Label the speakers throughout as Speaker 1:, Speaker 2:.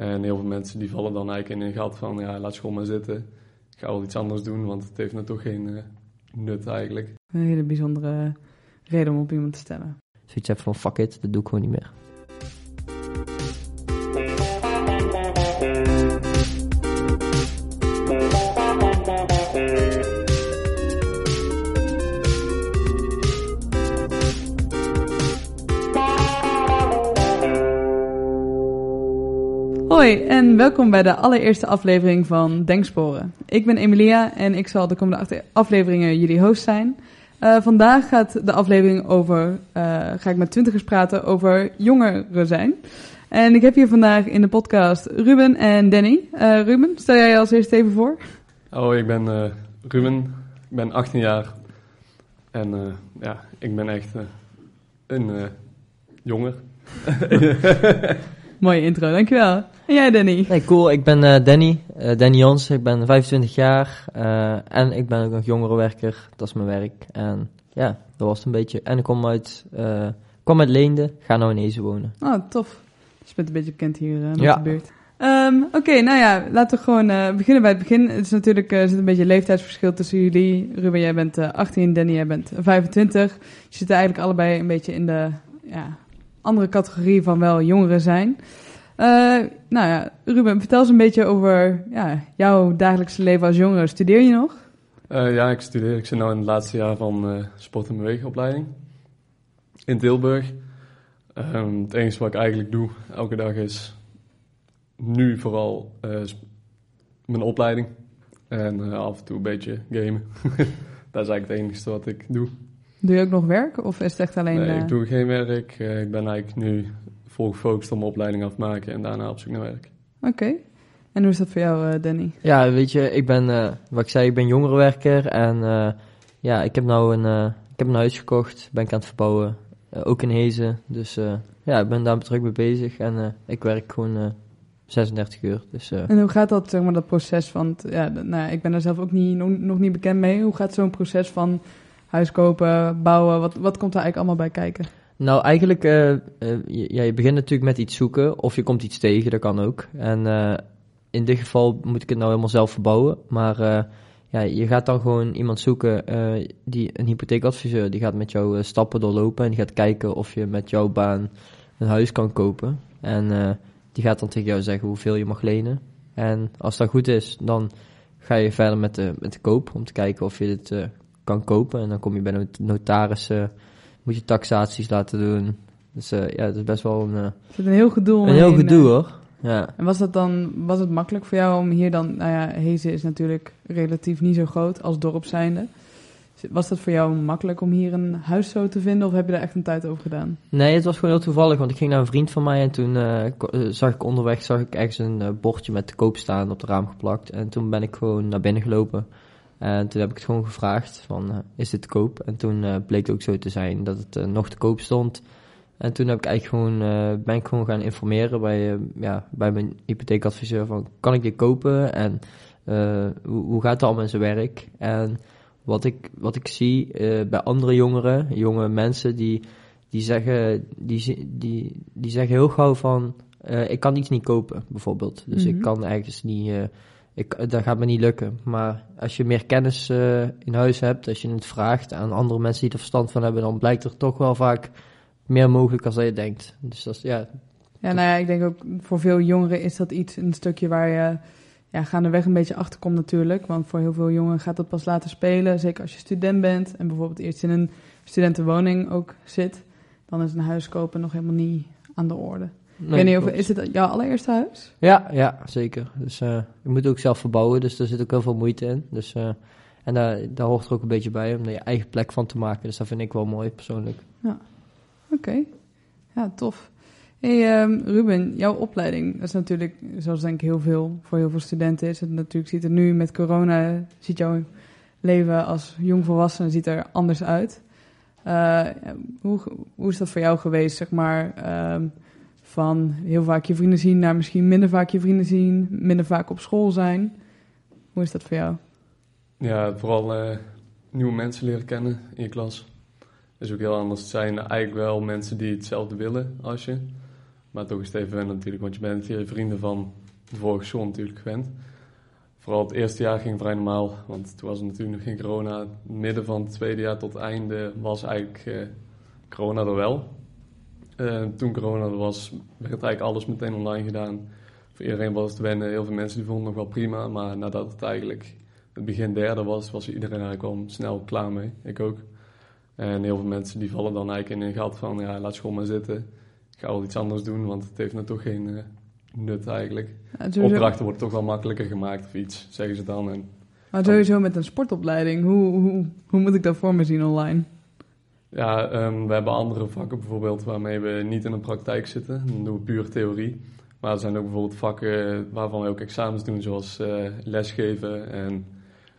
Speaker 1: En heel veel mensen die vallen dan eigenlijk in een gat van, ja, laat school maar zitten. Ik ga wel iets anders doen, want het heeft nou toch geen eh, nut eigenlijk.
Speaker 2: Een hele bijzondere reden om op iemand te stemmen.
Speaker 3: Zoiets heb van fuck it, dat doe ik gewoon niet meer.
Speaker 2: Hoi en welkom bij de allereerste aflevering van Denksporen. Ik ben Emilia en ik zal de komende acht afleveringen jullie host zijn. Eh, vandaag gaat de aflevering over, eh, ga ik met twintigers praten over jongeren zijn. En ik heb hier vandaag in de podcast Ruben en Danny. Eh, Ruben, stel jij je als eerste even voor?
Speaker 1: Oh, ik ben eh, Ruben, ik ben 18 jaar. En eh, ja, ik ben echt een eh, jonger.
Speaker 2: Mooie intro, dankjewel. En jij Danny?
Speaker 3: Nee, cool. Ik ben eh, Danny, eh, Danny Jons. Ik ben 25 jaar eh, en ik ben ook nog jongerenwerker. Dat is mijn werk. En ja, dat was het een beetje. En ik kom uit, kom uit Leende, ga nou in Ezen wonen.
Speaker 2: Oh, tof. Dus je bent een beetje bekend hier uh, met
Speaker 3: Ja.
Speaker 2: de buurt. Ehm, Oké, nou ja, laten we gewoon beginnen bij het begin. Het is natuurlijk er zit een beetje leeftijdsverschil tussen jullie. Ruben, jij bent eh, 18, Danny, jij bent 25. Je zit eigenlijk allebei een beetje in de ja, andere categorie van wel jongeren zijn. Eh, nou ja, Ruben, vertel eens een beetje over ja, jouw dagelijkse leven als jongere. Studeer je nog?
Speaker 1: Eh, ja, ik studeer. Ik zit nu in het laatste jaar van eh, sport- en beweegopleiding in Tilburg. Ehm, het enige wat ik eigenlijk doe elke dag is nu vooral mijn opleiding. En af en toe een beetje gamen. dat is eigenlijk het enige wat ik doe.
Speaker 2: Doe je ook nog werk? Of is het echt alleen...
Speaker 1: Nee,
Speaker 2: eh,
Speaker 1: ik doe geen werk. Eh, ik ben eigenlijk nu vol gefocust om mijn opleiding af te maken en daarna op zoek naar werk.
Speaker 2: Oké. En hoe is dat voor jou, eh, Danny?
Speaker 3: Ja, weet je, ik ben, eh, wat ik zei, ik ben jongerenwerker. En eh, ja, ik heb nou een, eh, ik heb een huis gekocht, ben ik aan het verbouwen. ook in Hezen. Dus eh, ja, ik ben daar druk mee bezig. En eh, ik werk gewoon eh, 36 uur. Dus eh,
Speaker 2: En hoe gaat dat, zeg maar, dat proces van... t- Ja, nou, ja, ik ben daar zelf ook niet, nog, nog niet bekend mee. Hoe gaat zo'n proces van huis kopen, bouwen? Wat, wat komt er eigenlijk allemaal bij kijken?
Speaker 3: Nou, eigenlijk, je, ja, je begint natuurlijk met iets zoeken, of je komt iets tegen, dat kan ook. En eh, in dit geval moet ik het nou helemaal zelf verbouwen, maar ja, je gaat dan gewoon iemand zoeken, die, een hypotheekadviseur, die gaat met jou stappen doorlopen en die gaat kijken of je met jouw baan een huis kan kopen. En die gaat dan tegen jou zeggen hoeveel je mag lenen. En als dat goed is, dan ga je verder met de, met de koop, om te kijken of je eh, kan kopen. En dan kom je bij de notaris... eh, moet je taxaties laten doen. Dus eh, ja, het is best wel een, eh,
Speaker 2: Er zit een heel gedoe
Speaker 3: een heel
Speaker 2: omheen,
Speaker 3: gedoe
Speaker 2: eh.
Speaker 3: hoor. Ja.
Speaker 2: En was dat dan, was het makkelijk voor jou om hier dan... Nou ja, Hezen is natuurlijk relatief niet zo groot als dorp zijnde. Was dat voor jou makkelijk om hier een huis zo te vinden? Of heb je daar echt een tijd over gedaan?
Speaker 3: Nee, het was gewoon heel toevallig, want ik ging naar een vriend van mij en toen eh, eh, zag ik onderweg zag ik ergens een eh, bordje met te koop staan op het raam geplakt. En toen ben ik gewoon naar binnen gelopen. En toen heb ik het gewoon gevraagd van, eh, is dit te koop? En toen eh, bleek het ook zo te zijn dat het eh, nog te koop stond. En toen heb ik eigenlijk gewoon, eh, ben ik gewoon gaan informeren bij, eh, ja, bij mijn hypotheekadviseur van, kan ik dit kopen? En eh, hoe, hoe gaat het allemaal in zijn werk? En wat ik, wat ik zie eh, bij andere jongeren, jonge mensen, die, die, zeggen, die, die, die zeggen heel gauw van, eh, ik kan iets niet kopen, bijvoorbeeld. Dus
Speaker 2: Mhm.
Speaker 3: ik kan ergens niet, eh, ik, dat gaat me niet lukken. Maar als je meer kennis eh, in huis hebt, als je het vraagt aan andere mensen die er verstand van hebben, dan blijkt er toch wel vaak meer mogelijk als dat je denkt. Dus dat is, ja,
Speaker 2: Ja, nou ja, ik denk ook voor veel jongeren is dat iets, een stukje waar je ja, gaandeweg een beetje achterkomt natuurlijk. Want voor heel veel jongeren gaat dat pas later spelen. Zeker als je student bent en bijvoorbeeld eerst in een studentenwoning ook zit. Dan is een huis kopen nog helemaal niet aan de orde. Ik weet niet of,
Speaker 3: klopt.
Speaker 2: is het jouw allereerste huis?
Speaker 3: Ja, ja, zeker. Dus eh je moet ook zelf verbouwen, dus daar zit ook heel veel moeite in. Dus, eh, en daar, daar hoort er ook een beetje bij om er je eigen plek van te maken. Dus dat vind ik wel mooi persoonlijk.
Speaker 2: Oké, ja, tof. Hey, ehm, Ruben, jouw opleiding, dat is natuurlijk, zoals denk ik heel veel, voor heel veel studenten is het natuurlijk, ziet er nu met corona, ziet jouw leven als jongvolwassene ziet er anders uit. Eh, hoe, hoe is dat voor jou geweest, zeg maar, ehm, van heel vaak je vrienden zien naar misschien minder vaak je vrienden zien, minder vaak op school zijn? Hoe is dat voor jou?
Speaker 1: Ja, vooral eh, nieuwe mensen leren kennen in je klas. is ook heel anders. Het zijn eigenlijk wel mensen die hetzelfde willen als je. Maar toch is het even wennen natuurlijk, want je bent je vrienden van de vorige school natuurlijk gewend. Vooral het eerste jaar ging vrij normaal, want toen was er natuurlijk nog geen corona. Midden van het tweede jaar tot einde was eigenlijk eh, corona er wel. Eh, toen corona er was, werd eigenlijk alles meteen online gedaan. Voor iedereen was het wennen. Heel veel mensen die vonden het nog wel prima. Maar nadat het eigenlijk het begin derde was, was iedereen eigenlijk wel snel klaar mee. Ik ook. En heel veel mensen die vallen dan eigenlijk in een gat van, ja, laat school maar zitten. Ik ga wel iets anders doen, want het heeft nou toch geen eh, nut eigenlijk.
Speaker 2: Ja,
Speaker 1: Opdrachten worden toch wel makkelijker gemaakt of iets, zeggen ze dan. En
Speaker 2: maar sowieso met een sportopleiding, hoe, hoe, hoe moet ik dat voor me zien online?
Speaker 1: Ja, ehm, we hebben andere vakken bijvoorbeeld waarmee we niet in de praktijk zitten. Dan doen we puur theorie. Maar er zijn ook bijvoorbeeld vakken waarvan we ook examens doen, zoals eh, lesgeven en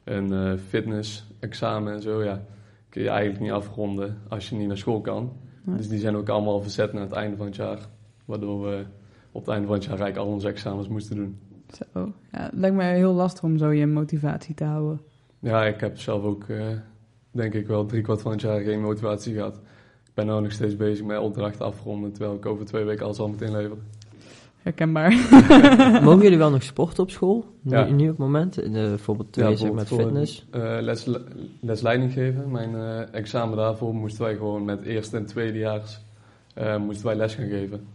Speaker 1: een eh fitness-examen en zo. Ja, kun je eigenlijk niet afronden als je niet naar school kan.
Speaker 2: Nee.
Speaker 1: Dus die zijn ook allemaal verzet naar het einde van het jaar. Waardoor we op het einde van het jaar eigenlijk al onze examens moesten doen.
Speaker 2: Zo. Ja, het lijkt mij heel lastig om zo je motivatie te houden.
Speaker 1: Ja, ik heb zelf ook, eh, denk ik wel, drie kwart van het jaar geen motivatie gehad. Ik ben nu nog steeds bezig met opdrachten afronden, terwijl ik over twee weken alles al meteen lever.
Speaker 2: Herkenbaar.
Speaker 3: Mogen jullie wel nog sporten op school? Nu,
Speaker 1: Ja.
Speaker 3: nu op het moment? In de, bijvoorbeeld
Speaker 1: Ja,
Speaker 3: bezig met
Speaker 1: bijvoorbeeld voor-
Speaker 3: fitness?
Speaker 1: Eh, les, lesleiding geven. Mijn eh, examen daarvoor moesten wij gewoon met eerste en tweedejaars eh moesten wij les gaan geven.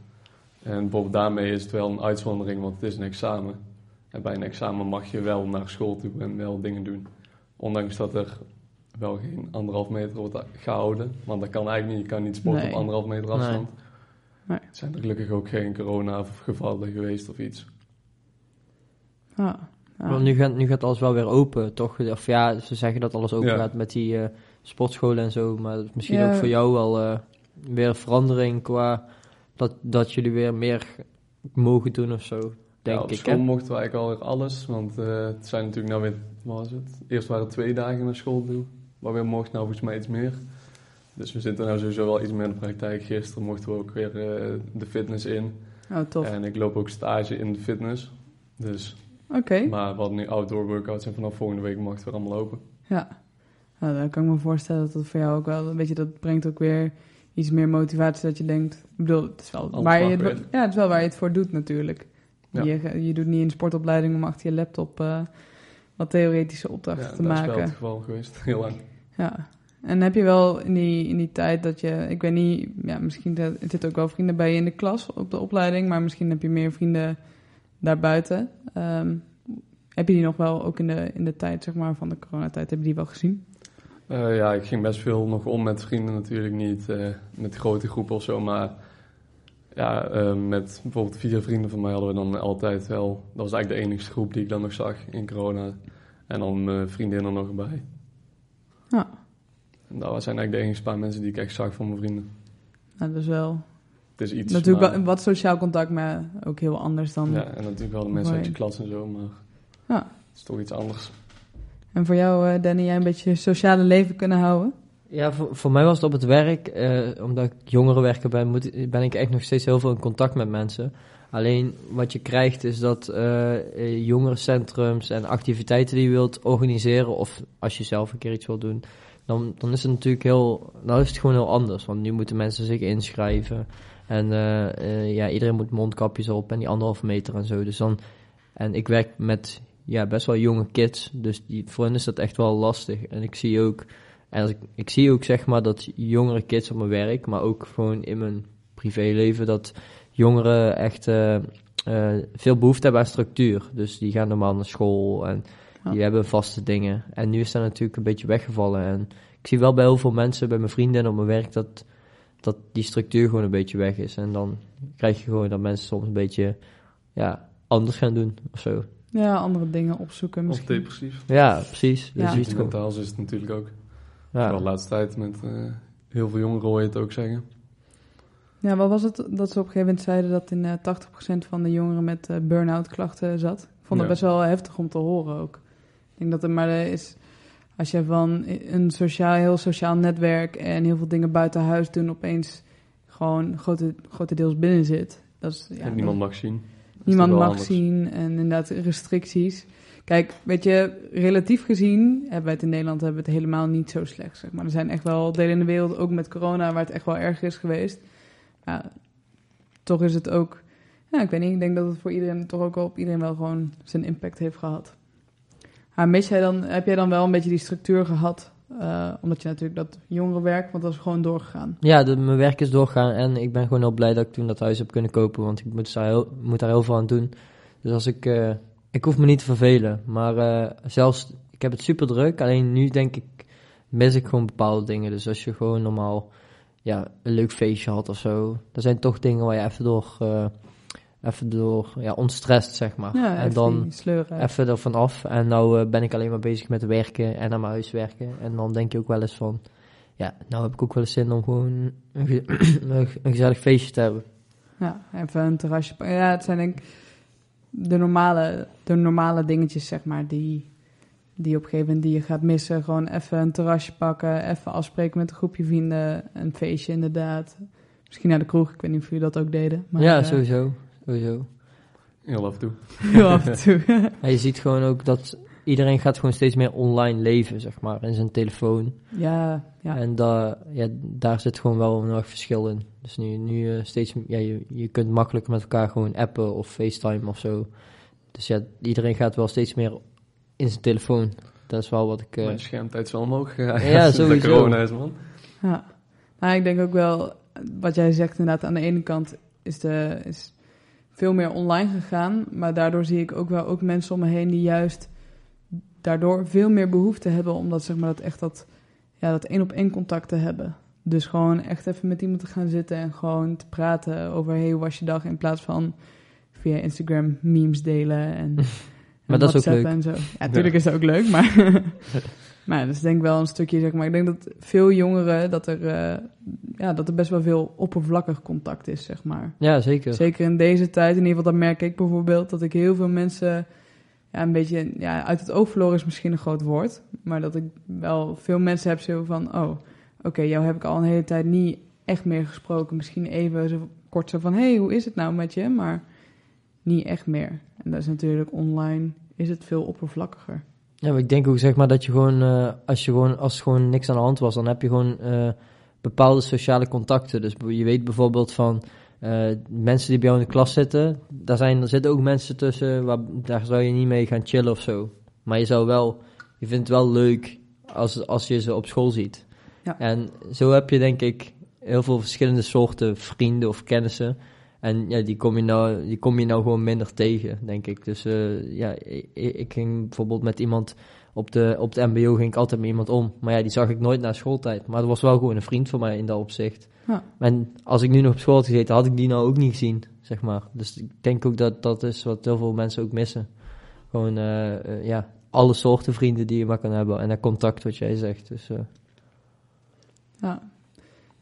Speaker 1: En bijvoorbeeld daarmee is het wel een uitzondering, want het is een examen. En bij een examen mag je wel naar school toe en wel dingen doen. Ondanks dat er wel geen anderhalf meter wordt gehouden. Want dat kan eigenlijk niet. Je kan niet sporten
Speaker 2: Nee.
Speaker 1: op anderhalf meter afstand.
Speaker 2: Nee.
Speaker 1: Er zijn er gelukkig ook geen corona-gevallen geweest of iets.
Speaker 2: Ja. Ja.
Speaker 3: Want nu gaat, nu gaat alles wel weer open, toch? Of ja, ze zeggen dat alles open
Speaker 1: Ja.
Speaker 3: gaat met die eh, sportscholen en zo. Maar is misschien
Speaker 2: Ja.
Speaker 3: ook voor jou wel eh, weer verandering qua dat, dat jullie weer meer mogen doen of zo, denk
Speaker 1: ja, op
Speaker 3: ik.
Speaker 1: school mochten we eigenlijk alweer alles, want eh, het zijn natuurlijk nou weer, wat was het? Eerst waren het twee dagen naar school toe, maar we mochten nou volgens mij iets meer. Dus we zitten nou sowieso wel iets meer in de praktijk. Gisteren mochten we ook weer eh, de fitness in.
Speaker 2: Oh, tof.
Speaker 1: En ik loop ook stage in de fitness. Dus,
Speaker 2: Oké.
Speaker 1: maar we hadden nu outdoor workouts en vanaf volgende week mag het weer allemaal lopen.
Speaker 2: Ja. Nou, dan kan ik me voorstellen dat dat voor jou ook wel, weet je, dat brengt ook weer iets meer motivatie dat je denkt, ik bedoel, het is wel, waar je, het, ja, het is wel waar je het voor doet natuurlijk.
Speaker 1: Ja.
Speaker 2: Je, je doet niet een sportopleiding om achter je laptop eh, wat theoretische
Speaker 1: Ja,
Speaker 2: opdrachten
Speaker 1: dat
Speaker 2: te
Speaker 1: is wel
Speaker 2: maken.
Speaker 1: het geval geweest, heel lang.
Speaker 2: Ja. En heb je wel in die, in die tijd dat je, ik weet niet, ja, misschien zitten ook wel vrienden bij je in de klas op de opleiding, maar misschien heb je meer vrienden daarbuiten. Ehm, heb je die nog wel, ook in de, in de tijd zeg maar, van de coronatijd, heb je die wel gezien?
Speaker 1: Eh, ja, ik ging best veel nog om met vrienden natuurlijk niet, eh, met grote groepen of zo, maar ja, eh, met bijvoorbeeld vier vrienden van mij hadden we dan altijd wel, dat was eigenlijk de enige groep die ik dan nog zag in corona. En dan mijn vriendinnen nog erbij.
Speaker 2: Ja.
Speaker 1: En dat zijn eigenlijk de enige paar mensen die ik echt zag van mijn vrienden.
Speaker 2: Nou, dat is wel
Speaker 1: Het is iets,
Speaker 2: natuurlijk
Speaker 1: maar-
Speaker 2: wel wat sociaal contact, maar ook heel anders dan.
Speaker 1: ja, en natuurlijk wel de mensen uit je klas en zo, maar
Speaker 2: Ja.
Speaker 1: het is toch iets anders.
Speaker 2: En voor jou, eh, Danny, jij een beetje je sociale leven kunnen houden?
Speaker 3: Ja, voor, voor mij was het op het werk, eh, omdat ik jongerenwerker ben, moet, ben ik echt nog steeds heel veel in contact met mensen. Alleen wat je krijgt is dat eh eh, jongerencentrums en activiteiten die je wilt organiseren, of als je zelf een keer iets wilt doen, dan, dan is het natuurlijk heel, dan is het gewoon heel anders. Want nu moeten mensen zich inschrijven en eh, eh, ja, iedereen moet mondkapjes op en die anderhalve meter en zo. Dus dan, en ik werk met ja, best wel jonge kids, dus die, voor hen is dat echt wel lastig. En ik zie ook en ik, ik zie ook zeg maar dat jongere kids op mijn werk, maar ook gewoon in mijn privéleven, dat jongeren echt eh, veel behoefte hebben aan structuur. Dus die gaan normaal naar school en
Speaker 2: Ja.
Speaker 3: die hebben vaste dingen. En nu is dat natuurlijk een beetje weggevallen. En ik zie wel bij heel veel mensen, bij mijn vrienden en op mijn werk, dat, dat die structuur gewoon een beetje weg is. En dan krijg je gewoon dat mensen soms een beetje ja, anders gaan doen of zo.
Speaker 2: Ja, andere dingen opzoeken
Speaker 1: Of
Speaker 2: misschien.
Speaker 1: depressief.
Speaker 3: Ja, precies. Dus
Speaker 2: Ja.
Speaker 3: gewoon-
Speaker 1: Mentaal is het natuurlijk ook.
Speaker 3: ja.
Speaker 1: Vooral de laatste tijd met eh, heel veel jongeren hoor je het ook zeggen.
Speaker 2: Ja, wat was het dat ze op een gegeven moment zeiden dat in eh 80% van de jongeren met eh burn-out klachten zat? Ik vond het
Speaker 1: Ja.
Speaker 2: best wel heftig om te horen ook. Ik denk dat er maar eh, is, als je van een sociaal, heel sociaal netwerk en heel veel dingen buiten huis doen, opeens gewoon grote, grotendeels binnen zit. Dat is, ja,
Speaker 1: en niemand mag zien.
Speaker 2: Niemand mag
Speaker 1: anders.
Speaker 2: zien en inderdaad restricties. Kijk, weet je, relatief gezien hebben wij het in Nederland hebben we het helemaal niet zo slecht. Zeg maar. Er zijn echt wel delen in de wereld, ook met corona, waar het echt wel erg is geweest. Ja, toch is het ook, ja, ik weet niet, ik denk dat het voor iedereen toch ook wel op iedereen wel gewoon zijn impact heeft gehad. Maar mis jij dan, heb jij dan wel een beetje die structuur gehad? eh, omdat je natuurlijk dat jongerenwerk, want dat is gewoon doorgegaan.
Speaker 3: Ja, de, mijn werk is doorgaan en ik ben gewoon heel blij dat ik toen dat huis heb kunnen kopen, want ik moet daar heel, moet daar heel veel aan doen. Dus als ik, eh, ik hoef me niet te vervelen, maar eh, zelfs, ik heb het super druk, alleen nu denk ik, mis ik gewoon bepaalde dingen. Dus als je gewoon normaal, ja, een leuk feestje had of zo, dat zijn toch dingen waar je even door, even door, ja, ontstrest, zeg maar.
Speaker 2: Ja,
Speaker 3: en dan even ervan af. En nou eh, ben ik alleen maar bezig met werken en naar mijn huis werken. En dan denk je ook wel eens van, ja, nou heb ik ook wel eens zin om gewoon een, ge- een gezellig feestje te hebben.
Speaker 2: Ja, even een terrasje. Ja, het zijn denk ik de normale, de normale dingetjes, zeg maar, die, die op een gegeven moment die je gaat missen. Gewoon even een terrasje pakken, even afspreken met een groepje vrienden, een feestje inderdaad. Misschien naar de kroeg, ik weet niet of jullie dat ook deden. Maar,
Speaker 3: ja,
Speaker 2: eh,
Speaker 3: sowieso. Sowieso.
Speaker 1: Heel af en toe.
Speaker 2: Heel af en toe.
Speaker 3: En je ziet gewoon ook dat iedereen gaat gewoon steeds meer online leven, zeg maar, in zijn telefoon.
Speaker 2: ja, ja.
Speaker 3: En da, ja, daar zit gewoon wel een erg verschil in. Dus nu, nu eh, steeds, ja, je, je kunt makkelijker met elkaar gewoon appen of FaceTime of zo. Dus ja, iedereen gaat wel steeds meer in zijn telefoon. Dat is wel wat ik... eh,
Speaker 1: Mijn schermtijd is wel omhoog gegaan.
Speaker 3: Ja, sowieso.
Speaker 1: corona is, man.
Speaker 2: Ja, maar ik denk ook wel, wat jij zegt inderdaad, aan de ene kant is, de, is veel meer online gegaan, maar daardoor zie ik ook wel ook mensen om me heen die juist daardoor veel meer behoefte hebben om dat, zeg maar, dat echt dat, ja, dat één op één contact te hebben. Dus gewoon echt even met iemand te gaan zitten en gewoon te praten over, hey, hoe was je dag, in plaats van via Instagram memes delen en, en
Speaker 3: dat is ook leuk.
Speaker 2: En zo. Ja, natuurlijk is dat ook leuk, maar... Maar ja, dat is denk ik wel een stukje, zeg maar. Ik denk dat veel jongeren, dat er, eh, ja, dat er best wel veel oppervlakkig contact is, zeg maar.
Speaker 3: ja, zeker.
Speaker 2: Zeker in deze tijd, in ieder geval, dat merk ik bijvoorbeeld, dat ik heel veel mensen, ja, een beetje, ja, uit het oog verloren is misschien een groot woord, maar dat ik wel veel mensen heb zo van, oh, oké, jou heb ik al een hele tijd niet echt meer gesproken. Misschien even zo kort zo van, hey, hoe is het nou met je? Maar niet echt meer. En dat is natuurlijk online, is het veel oppervlakkiger.
Speaker 3: Ja, maar ik denk ook zeg maar dat je gewoon, eh, als je gewoon, als gewoon niks aan de hand was, dan heb je gewoon eh, bepaalde sociale contacten. Dus je weet bijvoorbeeld van eh, mensen die bij jou in de klas zitten, daar, zijn, er zitten ook mensen tussen, waar, daar zou je niet mee gaan chillen of zo. Maar je zou wel, je vindt het wel leuk als, als je ze op school ziet.
Speaker 2: Ja.
Speaker 3: En zo heb je denk ik heel veel verschillende soorten vrienden of kennissen. En ja, die kom je nou, die kom je nou gewoon minder tegen, denk ik. Dus eh, ja, ik, ik ging bijvoorbeeld met iemand op de, op de MBO ging ik altijd met iemand om. Maar ja, die zag ik nooit na schooltijd. Maar dat was wel gewoon een vriend van mij in dat opzicht.
Speaker 2: Ja.
Speaker 3: En als ik nu nog op school had gezeten, had ik die nou ook niet gezien, zeg maar. Dus ik denk ook dat dat is wat heel veel mensen ook missen. Gewoon, eh, eh, ja, alle soorten vrienden die je maar kan hebben. En dat contact, wat jij zegt. Dus,
Speaker 2: Ja.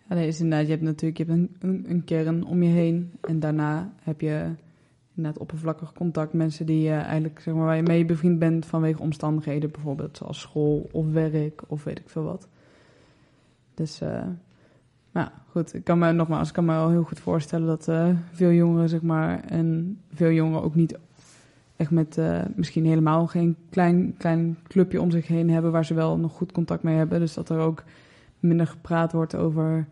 Speaker 2: Nee, is inderdaad, je hebt natuurlijk je hebt een, een, kern om je heen. En daarna heb je inderdaad oppervlakkig contact. Mensen die eigenlijk, zeg maar, waar je mee bevriend bent vanwege omstandigheden. Bijvoorbeeld zoals school of werk of weet ik veel wat. Dus, eh nou goed. Ik kan me nogmaals, ik kan me wel heel goed voorstellen dat eh, veel jongeren, zeg maar, en veel jongeren ook niet echt met eh, misschien helemaal geen klein, klein clubje om zich heen hebben waar ze wel nog goed contact mee hebben. Dus dat er ook minder gepraat wordt over,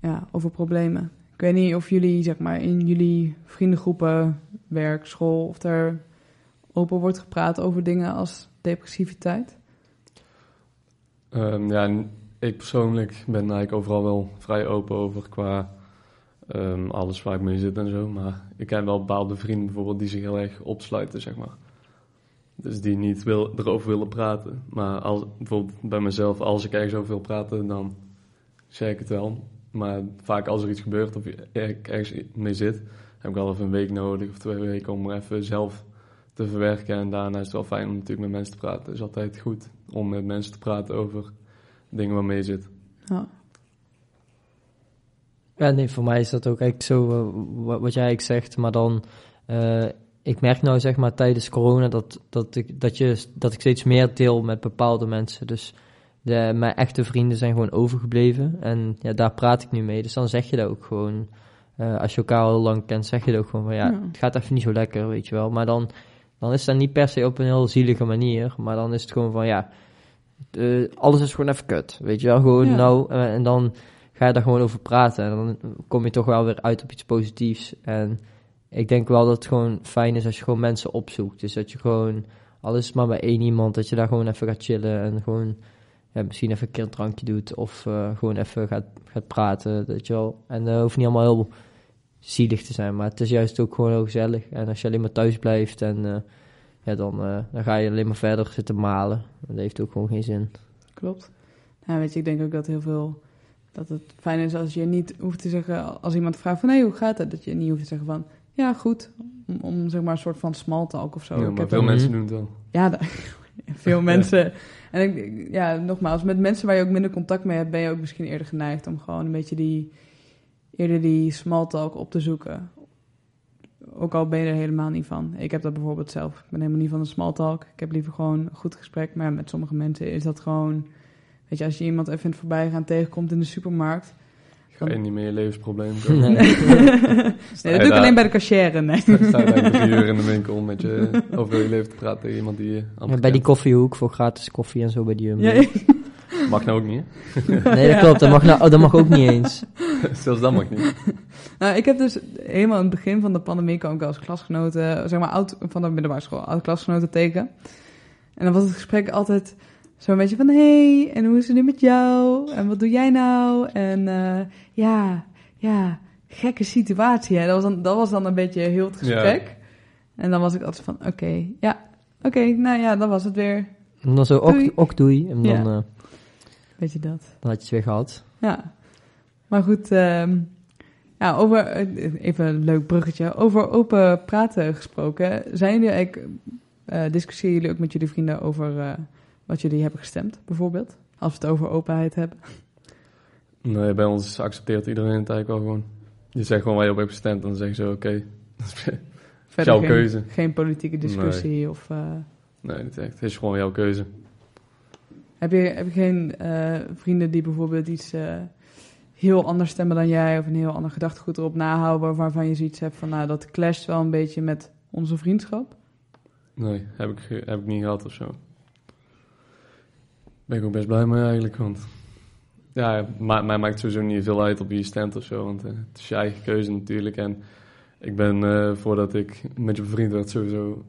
Speaker 2: ja, over problemen. Ik weet niet of jullie, zeg maar, in jullie vriendengroepen, werk, school, of er open wordt gepraat over dingen als depressiviteit.
Speaker 1: Ehm, ja, ik persoonlijk ben eigenlijk overal wel vrij open over qua ehm, alles waar ik mee zit en zo. Maar ik heb wel bepaalde vrienden bijvoorbeeld die zich heel erg opsluiten, zeg maar. Dus die niet wil, erover willen praten. Maar als, bijvoorbeeld bij mezelf, als ik ergens over wil praten, dan zeg ik het wel. Maar vaak als er iets gebeurt of ik ergens mee zit, heb ik wel even een week nodig of twee weken om er even zelf te verwerken. En daarna is het wel fijn om natuurlijk met mensen te praten. Het is altijd goed om met mensen te praten over dingen waarmee je zit.
Speaker 2: Ja,
Speaker 3: Ja, nee, voor mij is dat ook eigenlijk zo eh, wat, jij zegt. Maar dan, eh, ik merk nou zeg maar tijdens corona dat, dat, ik, dat, je, dat ik steeds meer deel met bepaalde mensen. Dus de, mijn echte vrienden zijn gewoon overgebleven. En ja, daar praat ik nu mee. Dus dan zeg je dat ook gewoon. Eh, als je elkaar al lang kent, zeg je dat ook gewoon van ja,
Speaker 2: Ja.
Speaker 3: het gaat even niet zo lekker, weet je wel. Maar dan, dan is dat niet per se op een heel zielige manier. Maar dan is het gewoon van ja, eh, alles is gewoon even kut. Weet je wel, gewoon
Speaker 2: Ja.
Speaker 3: nou. eh, en dan ga je daar gewoon over praten. En dan kom je toch wel weer uit op iets positiefs. En ik denk wel dat het gewoon fijn is als je gewoon mensen opzoekt. Dus dat je gewoon, alles maar bij één iemand, dat je daar gewoon even gaat chillen en gewoon ja, misschien even een keer een drankje doet of eh, gewoon even gaat, gaat praten, weet je wel. En dat hoeft niet allemaal heel zielig te zijn, maar het is juist ook gewoon heel gezellig. En als je alleen maar thuis blijft en eh, ja, dan, eh, dan ga je alleen maar verder zitten malen. Dat heeft ook gewoon geen zin.
Speaker 2: Klopt. Nou, weet je, ik denk ook dat heel veel... Dat het fijn is als je niet hoeft te zeggen... Als iemand vraagt van, hé, hoe gaat het? Dat je niet hoeft te zeggen van... Ja, goed. Om, om zeg maar een soort van small talk of zo.
Speaker 1: Ja, maar veel
Speaker 2: ook-
Speaker 1: mensen doen het wel.
Speaker 2: Ja, da- veel mensen. En ik, ja, nogmaals, met mensen waar je ook minder contact mee hebt, ben je ook misschien eerder geneigd om gewoon een beetje die, eerder die small talk op te zoeken. Ook al ben je er helemaal niet van. Ik heb dat bijvoorbeeld zelf. Ik ben helemaal niet van de small talk. Ik heb liever gewoon een goed gesprek. Maar met sommige mensen is dat gewoon... Weet je, als je iemand even in het voorbijgaan tegenkomt in de supermarkt...
Speaker 1: Ga je niet meer je levensprobleem
Speaker 3: Nee.
Speaker 1: komen.
Speaker 2: nee,
Speaker 1: Sta
Speaker 2: dat doe ik
Speaker 1: daar-
Speaker 2: alleen bij de cashier, nee.
Speaker 1: Sta sta je daar drie uur in de winkel met je over je leven te praten tegen iemand die je
Speaker 3: Ja, bij die koffiehoek voor gratis koffie en zo bij die.
Speaker 2: Ja,
Speaker 1: Mag nou ook niet,
Speaker 3: Nee, dat klopt. Dat mag, nou, oh, dat mag ook niet eens.
Speaker 1: Zelfs dat mag niet.
Speaker 2: Nou, ik heb dus helemaal in het begin van de pandemie kwam ik als klasgenoten, zeg maar oud van de middelbare school, oud klasgenoten tegen. En dan was het gesprek altijd zo'n beetje van, hey, en hoe is het nu met jou? En wat doe jij nou? En eh, ja, ja, gekke situatie. Hè? Dat, was dan, dat was dan een beetje heel het gesprek. En dan was ik altijd van, oké, ja, oké, nou ja, dat was het weer.
Speaker 3: En dan zo,
Speaker 2: Doei.
Speaker 3: ook, ook doei. En dan,
Speaker 2: Ja.
Speaker 3: eh,
Speaker 2: Weet je dat?
Speaker 3: dan had je het weer gehad.
Speaker 2: Ja, maar goed, ehm, ja, over, eh, even een leuk bruggetje, over open praten gesproken. Zijn jullie eigenlijk, eh discussiëren jullie ook met jullie vrienden over eh, wat jullie hebben gestemd, bijvoorbeeld? Als we het over openheid hebben.
Speaker 1: Nee, bij ons accepteert iedereen het eigenlijk wel gewoon. Je zegt gewoon waar je op hebt gestemd en dan zeggen ze oké.
Speaker 2: Verder
Speaker 1: Jouw
Speaker 2: geen,
Speaker 1: keuze.
Speaker 2: geen politieke discussie of... eh,
Speaker 1: nee, niet echt. Het is gewoon jouw keuze.
Speaker 2: heb, je, heb je geen eh, vrienden die bijvoorbeeld iets eh, heel anders stemmen dan jij... of een heel ander gedachtegoed erop nahouden waarvan je zoiets hebt van... nou, dat clasht wel een beetje met onze vriendschap?
Speaker 1: Nee, heb ik, heb ik niet gehad of zo. Ben ik ook best blij mee eigenlijk, want... Ja, ma mij maakt sowieso niet veel uit op wie je stemt of zo, want eh, het is je eigen keuze natuurlijk. En ik ben, eh, voordat ik met je bevriend werd, sowieso...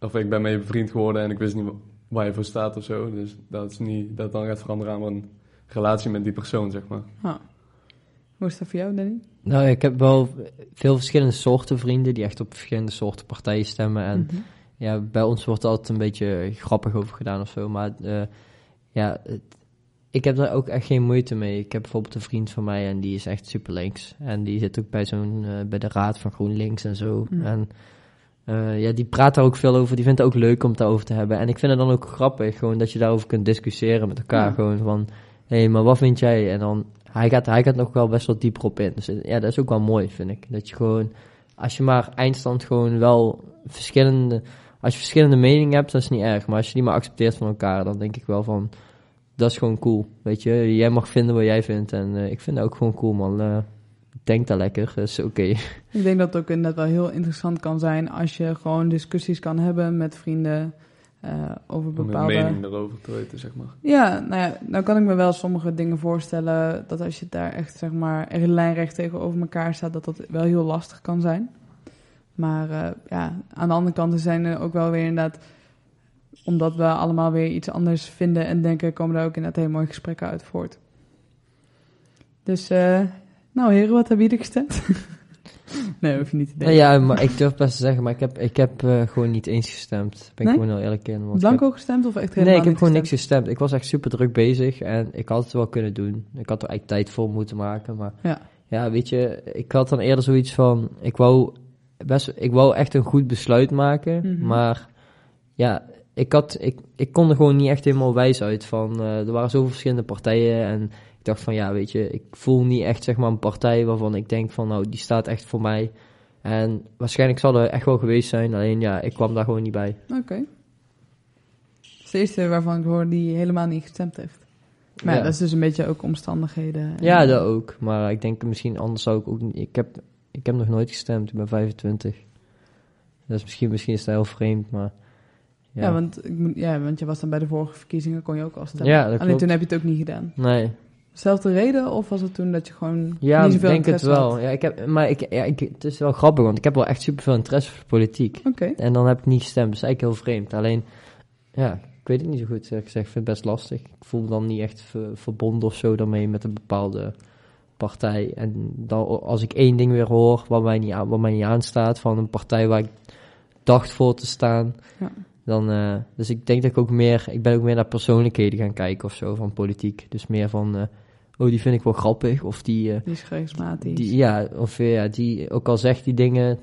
Speaker 1: Of ik ben met je bevriend geworden en ik wist niet wa- waar je voor staat of zo. Dus dat is niet dat het dan gaat veranderen aan een relatie met die persoon, zeg maar.
Speaker 2: Ah. Hoe is dat voor jou, Danny?
Speaker 3: Nou, ik heb wel veel verschillende soorten vrienden die echt op verschillende soorten partijen stemmen. En
Speaker 2: Mhm.
Speaker 3: ja, bij ons wordt er altijd een beetje grappig over gedaan of zo. Maar eh, ja, het- ik heb daar ook echt geen moeite mee. Ik heb bijvoorbeeld een vriend van mij en die is echt super links. En die zit ook bij zo'n eh, bij de raad van GroenLinks en zo.
Speaker 2: Mhm.
Speaker 3: En eh, ja, die praat daar ook veel over. Die vindt het ook leuk om het daarover te hebben. En ik vind het dan ook grappig, gewoon dat je daarover kunt discussiëren met elkaar.
Speaker 2: Ja.
Speaker 3: Gewoon van, hé, hey, maar wat vind jij? En dan, hij gaat, hij gaat nog wel best wel dieper op in. Dus eh, ja, dat is ook wel mooi, vind ik. Dat je gewoon, als je maar eindstand gewoon wel verschillende, als je verschillende meningen hebt, dat is niet erg. Maar als je die maar accepteert van elkaar, dan denk ik wel van, dat is gewoon cool. Weet je, jij mag vinden wat jij vindt. En eh, ik vind dat ook gewoon cool, man. Eh, denk daar lekker, dat is oké.
Speaker 2: Ik denk dat het ook inderdaad wel heel interessant kan zijn als je gewoon discussies kan hebben met vrienden eh, over
Speaker 1: Om
Speaker 2: bepaalde...
Speaker 1: mening erover te weten, zeg maar.
Speaker 2: Ja, nou ja, nou kan ik me wel sommige dingen voorstellen dat als je daar echt zeg maar echt lijnrecht tegenover elkaar staat, dat dat wel heel lastig kan zijn. Maar eh, ja, aan de andere kant zijn er ook wel weer inderdaad, omdat we allemaal weer iets anders vinden en denken, komen er ook inderdaad hele mooie gesprekken uit voort. Dus, eh, nou heren, wat hebben jullie gestemd? nee, hoef je niet te denken.
Speaker 3: ja, maar ik durf best te zeggen, maar ik heb, ik heb eh, gewoon niet eens gestemd. Ben ik gewoon heel eerlijk in.
Speaker 2: Blanco gestemd of echt
Speaker 3: heb-
Speaker 2: helemaal
Speaker 3: Nee, ik heb gewoon niks
Speaker 2: gestemd?
Speaker 3: gestemd. Ik was echt super druk bezig en ik had het wel kunnen doen. Ik had er eigenlijk tijd voor moeten maken, maar
Speaker 2: Ja.
Speaker 3: ja, weet je, ik had dan eerder zoiets van, ik wou best, ik wou echt een goed besluit maken,
Speaker 2: Mhm.
Speaker 3: maar ja, ik had, ik, ik kon er gewoon niet echt helemaal wijs uit van, eh, er waren zoveel verschillende partijen en ik dacht van, ja, weet je, ik voel niet echt zeg maar een partij waarvan ik denk van, nou, die staat echt voor mij. En waarschijnlijk zal er echt wel geweest zijn, alleen ja, ik kwam daar gewoon niet bij.
Speaker 2: Oké. Is de eerste waarvan ik hoor die helemaal niet gestemd heeft. Maar Ja. dat is dus een beetje ook omstandigheden. en-
Speaker 3: Ja, dat ook. Maar ik denk misschien anders zou ik ook niet. Ik heb, ik heb nog nooit gestemd. Ik ben 25. Dus misschien, misschien is dat heel vreemd, maar.
Speaker 2: Ja,
Speaker 3: Ja,
Speaker 2: want, ik ja, want je was dan bij de vorige verkiezingen, kon je ook al stemmen.
Speaker 3: Ja, dat
Speaker 2: Alleen toen heb je het ook niet gedaan.
Speaker 3: Nee.
Speaker 2: Zelfde reden of was het toen dat je gewoon
Speaker 3: Ja,
Speaker 2: niet
Speaker 3: ik
Speaker 2: zoveel
Speaker 3: denk het wel. Ja, ik heb, maar ik, ja, ik, het is wel grappig, want ik heb wel echt superveel interesse voor politiek.
Speaker 2: Oké.
Speaker 3: En dan heb ik niet gestemd. Dat is eigenlijk heel vreemd. Alleen, ja, ik weet het niet zo goed. eerlijk gezegd. Ik vind het best lastig. Ik voel me dan niet echt ver- verbonden of zo daarmee met een bepaalde partij. En dan, als ik één ding weer hoor wat mij niet, aan, wat mij niet aanstaat van een partij waar ik dacht voor te staan,
Speaker 2: Ja.
Speaker 3: dan... eh, dus ik denk dat ik ook meer... Ik ben ook meer naar persoonlijkheden gaan kijken of zo van politiek. Dus meer van... eh, oh, die vind ik wel grappig. Of die... eh,
Speaker 2: Die is charismatisch.
Speaker 3: die, ja, of ja, die, ook al zegt die dingen,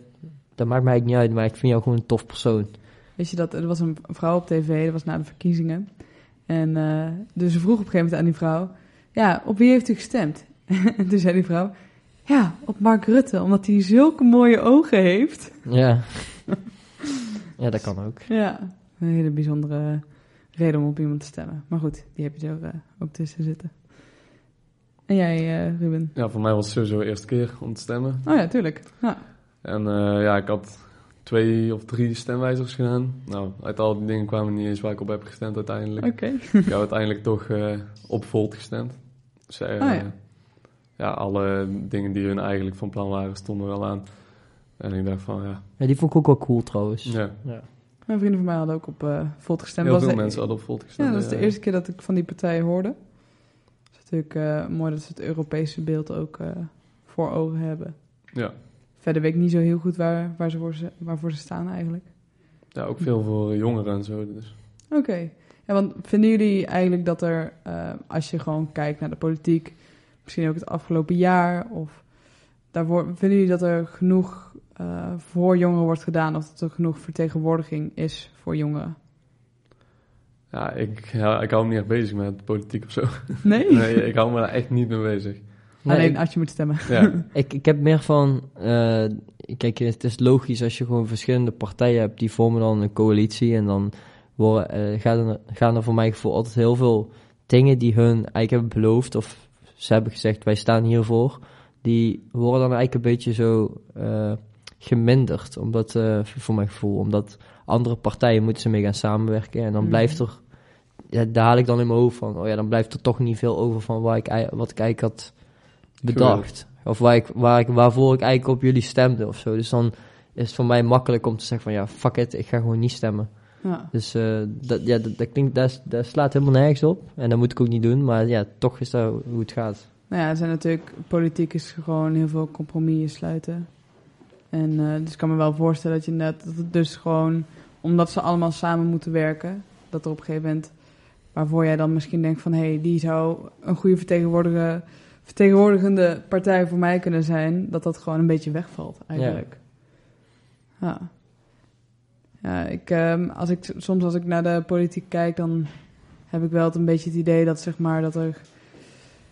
Speaker 3: dat maakt mij eigenlijk niet uit, maar ik vind jou gewoon een tof persoon.
Speaker 2: Weet je dat, er was een vrouw op tv, dat was na de verkiezingen. En dus ze vroeg op een gegeven moment aan die vrouw, ja, op wie heeft u gestemd? En toen zei die vrouw, ja, op Mark Rutte, omdat hij zulke mooie ogen heeft.
Speaker 3: Ja. ja, dat kan ook.
Speaker 2: Ja, een hele bijzondere reden om op iemand te stemmen. Maar goed, die heb je er eh, ook tussen zitten. En jij, eh, Ruben?
Speaker 1: Ja, voor mij was het sowieso de eerste keer om te stemmen.
Speaker 2: Oh ja, tuurlijk. Ja.
Speaker 1: En eh, ja, ik had twee of drie stemwijzers gedaan. Nou, uit al die dingen kwamen niet eens waar ik op heb gestemd uiteindelijk.
Speaker 2: Oké.
Speaker 1: ik heb uiteindelijk toch eh, op Volt gestemd. Dus,
Speaker 2: Oh ja.
Speaker 1: Ja, alle dingen die hun eigenlijk van plan waren stonden wel aan. En ik dacht van, ja,
Speaker 3: Ja, die vond ik ook wel cool trouwens.
Speaker 1: ja.
Speaker 2: Mijn vrienden van mij hadden ook op eh Volt gestemd.
Speaker 1: heel
Speaker 2: was
Speaker 1: veel
Speaker 2: de-
Speaker 1: mensen hadden op Volt gestemd.
Speaker 2: Ja, dat is de
Speaker 1: ja.
Speaker 2: eerste keer dat ik van die partij hoorde. Het is natuurlijk eh, mooi dat ze het Europese beeld ook eh, voor ogen hebben.
Speaker 1: Ja.
Speaker 2: Verder weet ik niet zo heel goed waar, waar ze voor ze, waarvoor ze staan eigenlijk.
Speaker 1: ja, ook veel voor jongeren en zo. Dus.
Speaker 2: Oké. Ja, want vinden jullie eigenlijk dat er, eh, als je gewoon kijkt naar de politiek, misschien ook het afgelopen jaar, of daarvoor, vinden jullie dat er genoeg eh, voor jongeren wordt gedaan, of dat er genoeg vertegenwoordiging is voor jongeren?
Speaker 1: Ja, ik, ja, ik hou me niet echt bezig met politiek of zo.
Speaker 2: Nee?
Speaker 1: Nee, ik hou me daar echt niet mee bezig.
Speaker 3: Nee,
Speaker 2: Alleen
Speaker 3: ik,
Speaker 2: als je moet stemmen.
Speaker 1: Ja,
Speaker 3: ik, ik heb meer van... eh, kijk, het is logisch als je gewoon verschillende partijen hebt, die vormen dan een coalitie. En dan worden, eh, gaan, er, gaan er voor mijn gevoel altijd heel veel dingen die hun eigenlijk hebben beloofd, of ze hebben gezegd, wij staan hiervoor, die worden dan eigenlijk een beetje zo eh, geminderd, omdat, eh, voor mijn gevoel. Omdat andere partijen moeten ze mee gaan samenwerken. En dan
Speaker 2: Mhm.
Speaker 3: blijft er, ja, daar haal ik dan in mijn hoofd van, oh ja, dan blijft er toch niet veel over van waar ik, wat ik eigenlijk had bedacht. Of waar ik, waar ik, waarvoor ik eigenlijk op jullie stemde of zo. Dus dan is het voor mij makkelijk om te zeggen van ja, fuck it, ik ga gewoon niet stemmen.
Speaker 2: Ja.
Speaker 3: Dus eh, dat, ja, dat, dat klinkt, dat, slaat helemaal nergens op. En dat moet ik ook niet doen, maar ja, toch is dat hoe het gaat.
Speaker 2: Nou ja, er zijn natuurlijk, politiek is gewoon heel veel compromissen sluiten. En eh, dus ik kan me wel voorstellen dat je net, dat het dus gewoon, omdat ze allemaal samen moeten werken, dat er op een gegeven moment, waarvoor jij dan misschien denkt van, hé, hey, die zou een goede vertegenwoordiger, vertegenwoordigende partij voor mij kunnen zijn, dat dat gewoon een beetje wegvalt eigenlijk. Ja. Ja, ik, ehm, als ik, soms als ik naar de politiek kijk, dan heb ik wel het een beetje het idee dat, zeg maar, dat er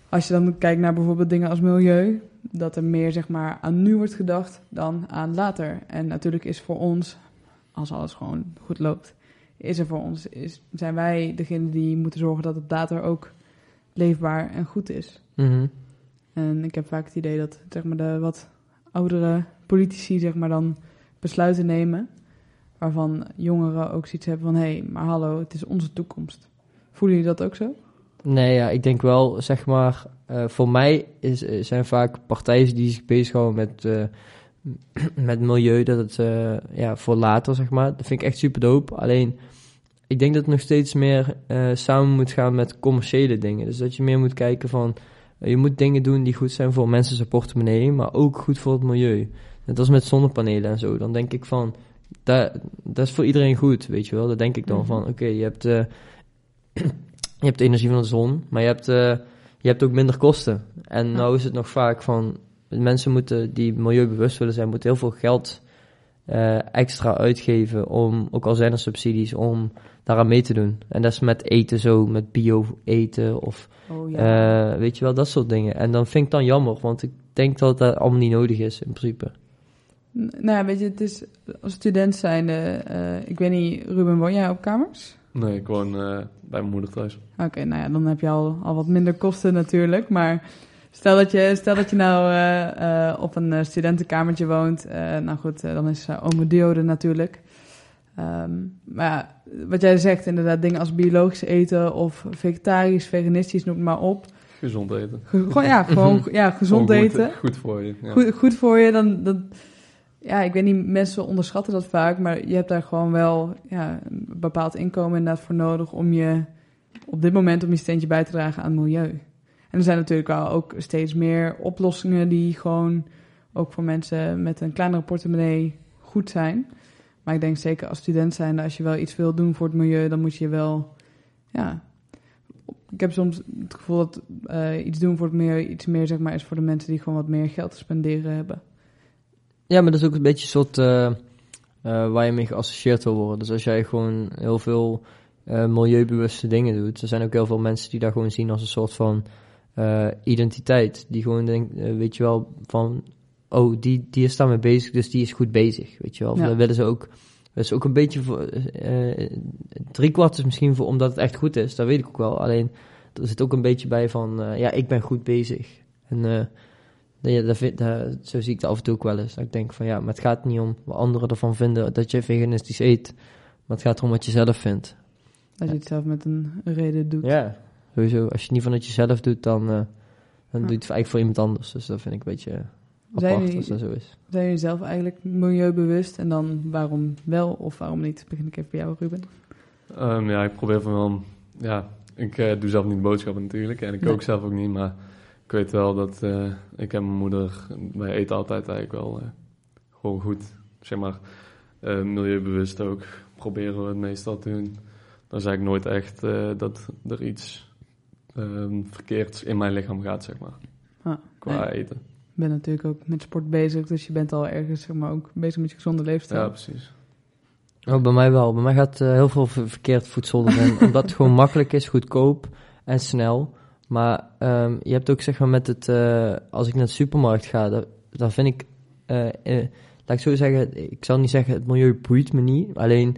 Speaker 2: als je dan kijkt naar bijvoorbeeld dingen als milieu, dat er meer zeg maar aan nu wordt gedacht dan aan later. En natuurlijk is voor ons, als alles gewoon goed loopt, is er voor ons, is, zijn wij degene die moeten zorgen dat het later ook leefbaar en goed is.
Speaker 3: Mhm.
Speaker 2: En ik heb vaak het idee dat zeg maar, de wat oudere politici zeg maar, dan besluiten nemen, waarvan jongeren ook zoiets hebben van hé, hey, maar hallo, het is onze toekomst. Voelen jullie dat ook zo?
Speaker 3: Nee, ja, ik denk wel, zeg maar, eh, voor mij is, eh, zijn vaak partijen die zich bezighouden met, eh, met milieu, dat het ja, voor later, zeg maar, dat vind ik echt super dope. Alleen, ik denk dat het nog steeds meer samen moet gaan met commerciële dingen. Dus dat je meer moet kijken van, je moet dingen doen die goed zijn voor mensen zijn portemonnee, maar ook goed voor het milieu. Net als met zonnepanelen en zo. Dan denk ik van, dat, dat is voor iedereen goed, weet je wel. Dat denk ik dan
Speaker 2: Mhm.
Speaker 3: van, oké, je hebt... eh, je hebt de energie van de zon, maar je hebt, eh, je hebt ook minder kosten. En
Speaker 2: Ja.
Speaker 3: nou is het nog vaak van, mensen moeten die milieubewust willen zijn, moeten heel veel geld eh, extra uitgeven om, ook al zijn er subsidies, om daaraan mee te doen. En dat is met eten zo, met bio eten of
Speaker 2: Oh
Speaker 3: weet je wel, dat soort dingen. En dan vind ik het dan jammer, want ik denk dat dat allemaal niet nodig is in principe.
Speaker 2: Nou ja, weet je, het is als student zijnde, eh ik weet niet, Ruben, woon jij op kamers?
Speaker 1: nee, ik woon eh, bij mijn moeder thuis.
Speaker 2: Oké, nou ja, dan heb je al, al wat minder kosten natuurlijk, maar stel dat je, stel dat je nou eh, op een studentenkamertje woont, nou goed, dan is uh, ome Dio er natuurlijk. Ehm, maar ja, wat jij zegt, inderdaad, dingen als biologisch eten of vegetarisch, veganistisch, noem het maar op.
Speaker 1: Gezond eten.
Speaker 2: Ge- gewoon, ja, gewoon ja, gezond
Speaker 1: Gewoon goed,
Speaker 2: eten.
Speaker 1: Goed voor je. Ja.
Speaker 2: Goed, goed voor je, dan, dan... Ja, ik weet niet, mensen onderschatten dat vaak, maar je hebt daar gewoon wel ja, een bepaald inkomen inderdaad voor nodig om je op dit moment om je steentje bij te dragen aan het milieu. En er zijn natuurlijk wel ook steeds meer oplossingen die gewoon ook voor mensen met een kleinere portemonnee goed zijn. Maar ik denk zeker als student zijn, als je wel iets wil doen voor het milieu, dan moet je wel, ja... Ik heb soms het gevoel dat eh, iets doen voor het milieu iets meer zeg maar, is voor de mensen die gewoon wat meer geld te spenderen hebben.
Speaker 3: Ja, maar dat is ook een beetje een soort eh, eh, waar je mee geassocieerd wil worden. Dus als jij gewoon heel veel eh, milieubewuste dingen doet, er zijn ook heel veel mensen die daar gewoon zien als een soort van identiteit. Die gewoon denken, weet je wel, van, oh, die, die is daarmee bezig, dus die is goed bezig, weet je wel. Of
Speaker 2: Ja.
Speaker 3: Dan willen ze ook, dat is ook een beetje voor, drie kwart is misschien voor, omdat het echt goed is, dat weet ik ook wel. Alleen, er zit ook een beetje bij van, ja, ik ben goed bezig. En ja, dat vind, dat, zo zie ik het af en toe ook wel eens. Dat ik denk van ja, maar het gaat niet om wat anderen ervan vinden dat je veganistisch eet. Maar het gaat erom wat je zelf vindt.
Speaker 2: Als je het zelf met een reden doet.
Speaker 3: Ja, sowieso. Als je het niet vanuit jezelf doet, dan, eh, dan
Speaker 2: Ja.
Speaker 3: doe je het eigenlijk voor iemand anders. Dus dat vind ik een beetje
Speaker 2: Zijn
Speaker 3: apart
Speaker 2: jullie-
Speaker 3: als dat zo is.
Speaker 2: Zijn jullie zelf eigenlijk milieubewust? En dan waarom wel of waarom niet? Begin ik even bij jou, Ruben.
Speaker 1: Ehm, ja, ik probeer van wel... Ja, ik eh, doe zelf niet boodschappen natuurlijk. En ik
Speaker 2: Nee.
Speaker 1: kook zelf ook niet. Maar ik weet wel dat ik en mijn moeder... Wij eten altijd eigenlijk wel eh, gewoon goed. Zeg maar, eh, milieubewust ook. Proberen we het meestal te doen. Dan zeg ik nooit echt eh, dat er iets ehm, verkeerds in mijn lichaam gaat, zeg maar.
Speaker 2: Ah,
Speaker 1: Qua
Speaker 2: nee.
Speaker 1: eten.
Speaker 2: Ik ben natuurlijk ook met sport bezig, dus je bent al ergens zeg maar, ook bezig met je gezonde leefstijl.
Speaker 1: Ja, precies.
Speaker 3: Oh, bij mij wel. Bij mij gaat eh, heel veel ver- verkeerd voedsel erin. omdat het gewoon makkelijk is, goedkoop en snel. Maar ehm, je hebt ook zeg maar met het... eh, als ik naar de supermarkt ga, dan, vind ik... eh, eh, laat ik zo zeggen, ik zal niet zeggen het milieu boeit me niet. Alleen,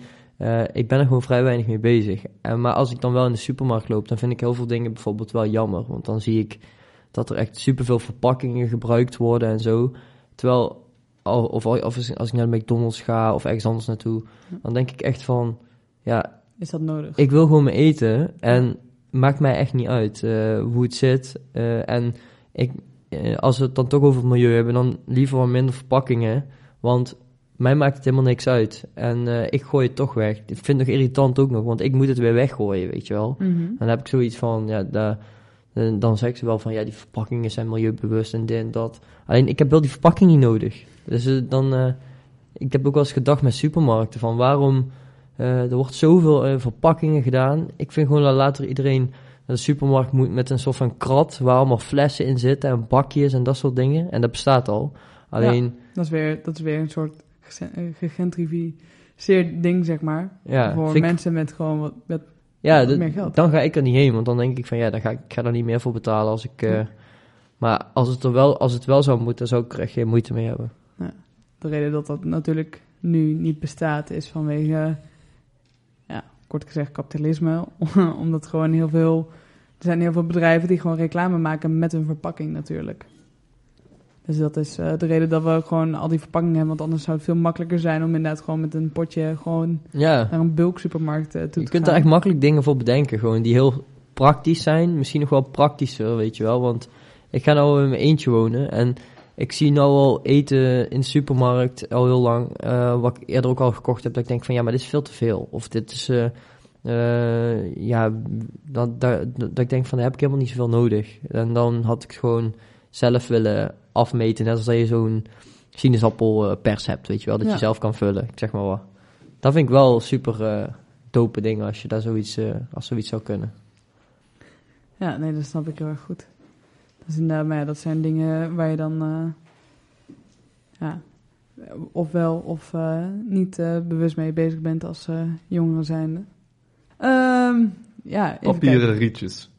Speaker 3: ik ben er gewoon vrij weinig mee bezig. En, maar als ik dan wel in de supermarkt loop, dan vind ik heel veel dingen bijvoorbeeld wel jammer. Want dan zie ik dat er echt superveel verpakkingen gebruikt worden en zo. Terwijl, of, of als als ik naar de McDonald's ga of ergens anders naartoe, dan denk ik echt van, ja,
Speaker 2: Is dat nodig?
Speaker 3: ik wil gewoon mijn eten en maakt mij echt niet uit eh, hoe het zit. Eh, en ik, eh, als we het dan toch over het milieu hebben, dan liever wat minder verpakkingen, want mij maakt het helemaal niks uit. En ik gooi het toch weg. Ik vind het nog irritant ook nog, want ik moet het weer weggooien, weet je wel.
Speaker 2: Mhm.
Speaker 3: Dan heb ik zoiets van, ja, da- eh, dan zeggen ze wel van, ja, die verpakkingen zijn milieubewust en dit en dat. Alleen, ik heb wel die verpakking niet nodig. Dus dan, eh, ik heb ook wel eens gedacht met supermarkten van, waarom, er wordt zoveel eh, verpakkingen gedaan. Ik vind gewoon dat later iedereen naar de supermarkt moet met een soort van krat, waar allemaal flessen in zitten en bakjes en dat soort dingen. En dat bestaat al. Alleen,
Speaker 2: Dat, is weer, dat is weer een soort eh, gegentrificeerd ding, zeg maar.
Speaker 3: ja,
Speaker 2: voor
Speaker 3: ik-
Speaker 2: mensen met gewoon wat, wat
Speaker 3: Ja,
Speaker 2: Wat meer geld.
Speaker 3: dan ga ik er niet heen, want dan denk ik van ja, dan ga ik, ik ga er niet meer voor betalen als ik. eh, maar als het er wel, als het wel zou moeten, zou ik er echt geen moeite mee hebben.
Speaker 2: De reden dat dat natuurlijk nu niet bestaat is vanwege, ja, kort gezegd kapitalisme. Omdat gewoon heel veel, er zijn heel veel bedrijven die gewoon reclame maken met hun verpakking natuurlijk. Dus dat is eh, de reden dat we gewoon al die verpakkingen hebben. Want anders zou het veel makkelijker zijn om inderdaad gewoon met een potje gewoon
Speaker 3: Ja,
Speaker 2: naar een bulk supermarkt eh, toe te
Speaker 3: je kunt
Speaker 2: gaan.
Speaker 3: er echt makkelijk dingen voor bedenken, gewoon die heel praktisch zijn. Misschien nog wel praktischer, weet je wel. Want ik ga nou in mijn eentje wonen en ik zie nou al eten in de supermarkt al heel lang. eh, wat ik eerder ook al gekocht heb, dat ik denk van ja, maar dit is veel te veel. Of dit is. eh, eh, ja, dat, dat, dat ik denk van, daar heb ik helemaal niet zoveel nodig. En dan had ik het gewoon zelf willen afmeten. Net als dat je zo'n sinaasappel pers hebt, weet je wel. Dat
Speaker 2: Ja.
Speaker 3: je zelf kan vullen, ik zeg maar wat. Dat vind ik wel super dope dingen als je daar zoiets, als zoiets zou kunnen.
Speaker 2: Ja, nee, dat snap ik heel erg goed. Inderdaad, maar ja, dat zijn dingen waar je dan, eh, ja, ofwel of eh, niet eh, bewust mee bezig bent als eh jongeren zijnde. Ehm ja,
Speaker 1: Papieren rietjes.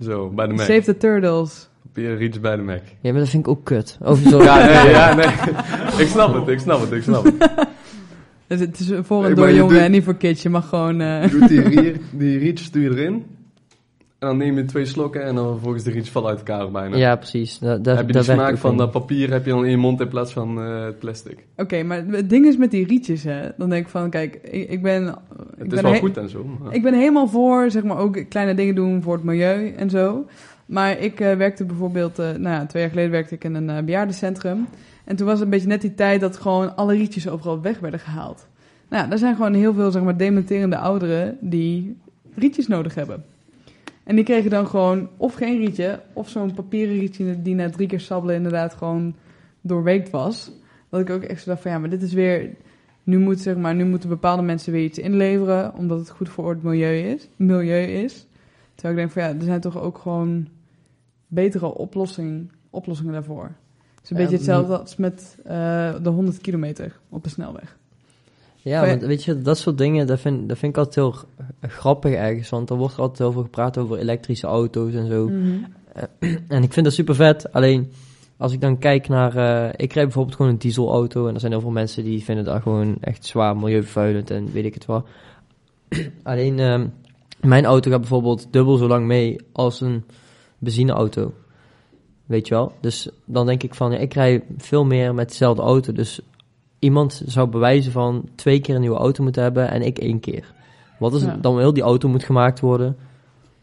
Speaker 1: Zo, bij de. Mac.
Speaker 2: Save the Turtles.
Speaker 1: Papieren rietjes bij de Mac.
Speaker 3: Ja, maar dat vind ik ook kut. Over zo.
Speaker 1: Ja, nee, ja, nee. ik snap het, ik snap het, ik snap het.
Speaker 2: Dus het is voor
Speaker 1: Nee,
Speaker 2: en
Speaker 1: maar
Speaker 2: door
Speaker 1: je
Speaker 2: jongeren
Speaker 1: doet-
Speaker 2: en niet voor kids. Je mag gewoon... eh,
Speaker 1: doet die, rier, die rietjes doe je erin. En dan neem je twee slokken en dan vervolgens de rietjes vallen uit elkaar bijna.
Speaker 3: Ja, precies. Da, da,
Speaker 1: heb je
Speaker 3: daar
Speaker 1: de smaak van dat papier heb je dan in je mond in plaats van eh, plastic.
Speaker 2: Oké, maar het ding is met die rietjes, hè. Dan denk ik van, kijk, ik, ik ben...
Speaker 1: Het
Speaker 2: ik
Speaker 1: is
Speaker 2: ben
Speaker 1: wel goed en zo. maar-
Speaker 2: Ik ben helemaal voor, zeg maar, ook kleine dingen doen voor het milieu en zo. Maar ik eh, werkte bijvoorbeeld, eh, nou ja, twee jaar geleden werkte ik in een bejaardencentrum. En toen was het een beetje net die tijd dat gewoon alle rietjes overal weg werden gehaald. Nou ja, er zijn gewoon heel veel, zeg maar, dementerende ouderen die rietjes nodig hebben. En die kregen dan gewoon of geen rietje, of zo'n papieren rietje die na drie keer sabbelen inderdaad gewoon doorweekt was. Dat ik ook echt zo dacht van ja, maar dit is weer... Nu, moet, zeg maar, nu moeten bepaalde mensen weer iets inleveren, omdat het goed voor het milieu is. Milieu is. Terwijl ik denk van ja, er zijn toch ook gewoon betere oplossing, oplossingen daarvoor. Het is een
Speaker 3: Ja,
Speaker 2: beetje hetzelfde als met eh, de 100 kilometer op de snelweg.
Speaker 3: Ja, want weet je, dat soort dingen, dat vind, dat vind ik altijd heel grappig ergens. Want er wordt er altijd heel veel gepraat over elektrische auto's en zo. En ik vind dat super vet. Alleen, als ik dan kijk naar... eh, ik rijd bijvoorbeeld gewoon een dieselauto. En er zijn heel veel mensen die vinden dat gewoon echt zwaar milieuvervuilend en weet ik het wel. Alleen, ehm, mijn auto gaat bijvoorbeeld dubbel zo lang mee als een benzineauto. Weet je wel? Dus dan denk ik van, ja, ik rij veel meer met dezelfde auto. Dus iemand zou bewijzen van twee keer een nieuwe auto moeten hebben en ik één keer. Wat is
Speaker 2: Ja.
Speaker 3: dan wel? Die auto moet gemaakt worden.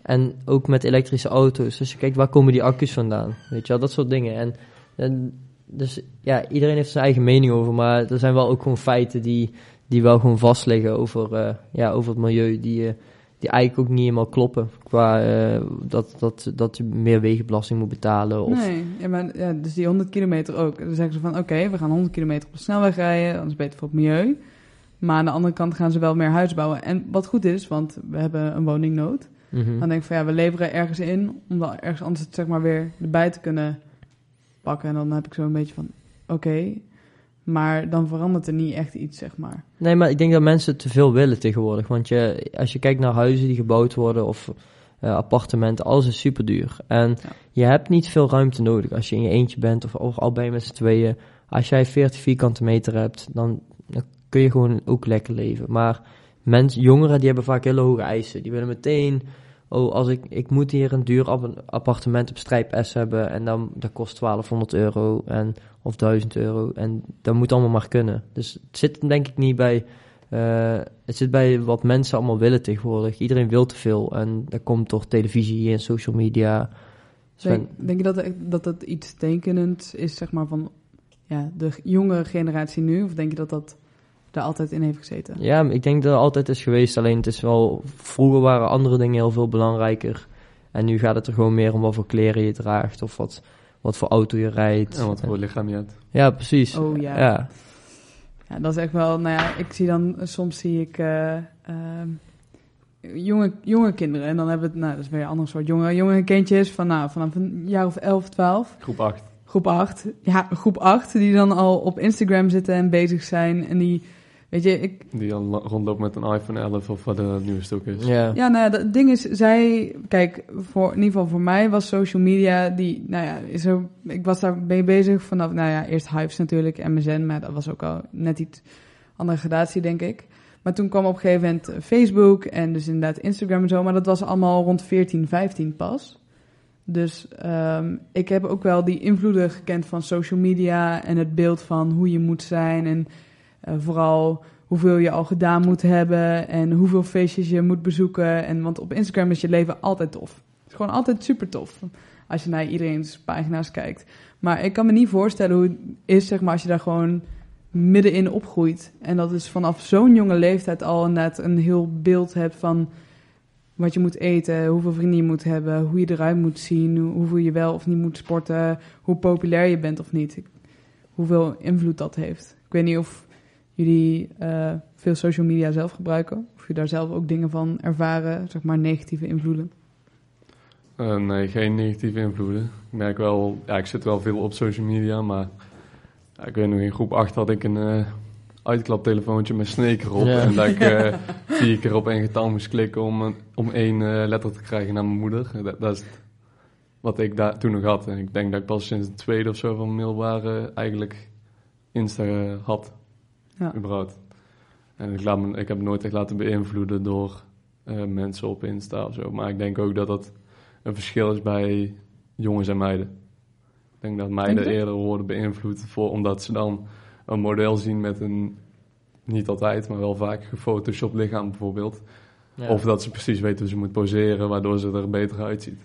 Speaker 3: En ook met elektrische auto's. Dus je kijkt, waar komen die accu's vandaan? Weet je wel, dat soort dingen. En, en dus ja, iedereen heeft zijn eigen mening over. Maar er zijn wel ook gewoon feiten die, die wel gewoon vastliggen over, eh, ja, over het milieu. Die, eh, die eigenlijk ook niet helemaal kloppen. Qua eh, dat, dat, dat je meer wegenbelasting moet betalen. Of,
Speaker 2: Nee, ja, maar, ja, dus die 100 kilometer ook. Dan zeggen ze van, oké, we gaan 100 kilometer op de snelweg rijden, dat is beter voor het milieu. Maar aan de andere kant gaan ze wel meer huis bouwen. En wat goed is, want we hebben een woningnood.
Speaker 3: Mhm.
Speaker 2: Dan denk ik van, ja, we leveren ergens in, om dan ergens anders het zeg maar weer erbij te kunnen pakken. En dan heb ik zo een beetje van, oké, maar dan verandert er niet echt iets, zeg maar.
Speaker 3: Nee, maar ik denk dat mensen te veel willen tegenwoordig. Want je, als je kijkt naar huizen die gebouwd worden of eh, appartementen, alles is super duur. En
Speaker 2: Ja.
Speaker 3: je hebt niet veel ruimte nodig als je in je eentje bent of, of al je met z'n tweeën. Als jij 40 vierkante meter hebt, dan, dan kun je gewoon ook lekker leven. Maar mensen, jongeren die hebben vaak hele hoge eisen. Die willen meteen, oh, als ik, ik moet hier een duur app- appartement op strijp S hebben en dan dat kost 1200 euro en, of 1000 euro. En dat moet allemaal maar kunnen. Dus het zit denk ik niet bij, eh, het zit bij wat mensen allemaal willen tegenwoordig. Iedereen wil te veel en dat komt door televisie en social media. Dus
Speaker 2: Denk, denk je dat, dat dat iets tekenend is, zeg maar, van ja, de jonge generatie nu? Of denk je dat dat daar altijd in heeft gezeten?
Speaker 3: Ja, ik denk dat het altijd is geweest. Alleen het is wel, vroeger waren andere dingen heel veel belangrijker. En nu gaat het er gewoon meer om wat voor kleren je draagt of wat, wat voor auto je rijdt.
Speaker 1: En wat voor lichaam je hebt.
Speaker 3: Ja, precies.
Speaker 2: Oh ja.
Speaker 3: ja.
Speaker 2: Ja, dat is echt wel, nou ja, ik zie dan, soms zie ik eh, ehm, jonge, jonge kinderen. En dan hebben we het, nou, dat is weer een ander soort jonge, jonge kindjes van, nou, vanaf een jaar of 11, 12.
Speaker 1: Groep 8.
Speaker 2: Groep 8. Ja, groep 8, die dan al op Instagram zitten en bezig zijn. En die, weet je, ik,
Speaker 1: Die rondloopt met een iPhone 11 of wat het nieuwste ook is.
Speaker 3: Ja.
Speaker 2: Ja, nou ja, het ding is, zij, kijk, voor, in ieder geval voor mij was social media, die, nou ja, is er, ik was daar mee bezig vanaf, nou ja, eerst Hypes natuurlijk, MSN, maar dat was ook al net iets andere gradatie, denk ik. Maar toen kwam op een gegeven moment eh, Facebook en dus inderdaad Instagram en zo, maar dat was allemaal rond 14, 15 pas. Dus ehm, ik heb ook wel die invloeden gekend van social media en het beeld van hoe je moet zijn en eh, vooral hoeveel je al gedaan moet hebben en hoeveel feestjes je moet bezoeken. En, want op Instagram is je leven altijd tof. Het is gewoon altijd super tof als je naar iedereen's pagina's kijkt. Maar ik kan me niet voorstellen hoe het is, zeg maar, als je daar gewoon middenin opgroeit. En dat is vanaf zo'n jonge leeftijd al inderdaad een heel beeld hebt van wat je moet eten, hoeveel vrienden je moet hebben, hoe je eruit moet zien, hoe- hoeveel je wel of niet moet sporten, hoe populair je bent of niet. Hoeveel invloed dat heeft. Ik weet niet of jullie eh, veel social media zelf gebruiken, of je daar zelf ook dingen van ervaren, zeg maar negatieve invloeden.
Speaker 1: Eh, nee, geen negatieve invloeden. Ik merk wel, ja, ik zit wel veel op social media, maar ja, ik weet nog in groep 8 had ik een eh uitklaptelefoontje met Snake erop.
Speaker 3: Ja.
Speaker 1: En dat ik eh, vier keer op één getal moest klikken om, een- om één eh, letter te krijgen naar mijn moeder. Dat, dat is wat ik daar toen nog had. En ik denk dat ik pas sinds de tweede of zo van middelbare eigenlijk Insta had,
Speaker 2: Ja.
Speaker 1: überhaupt. En ik, laat me, ik heb me nooit echt laten beïnvloeden door eh, mensen op Insta of zo. Maar ik denk ook dat dat een verschil is bij jongens en meiden. Ik denk dat meiden
Speaker 2: Denk
Speaker 1: eerder worden beïnvloed voor, omdat ze dan een model zien met een, niet altijd, maar wel vaak gefotoshopt lichaam bijvoorbeeld.
Speaker 3: Ja.
Speaker 1: Of dat ze precies weten hoe ze moet poseren, waardoor ze er beter uitziet.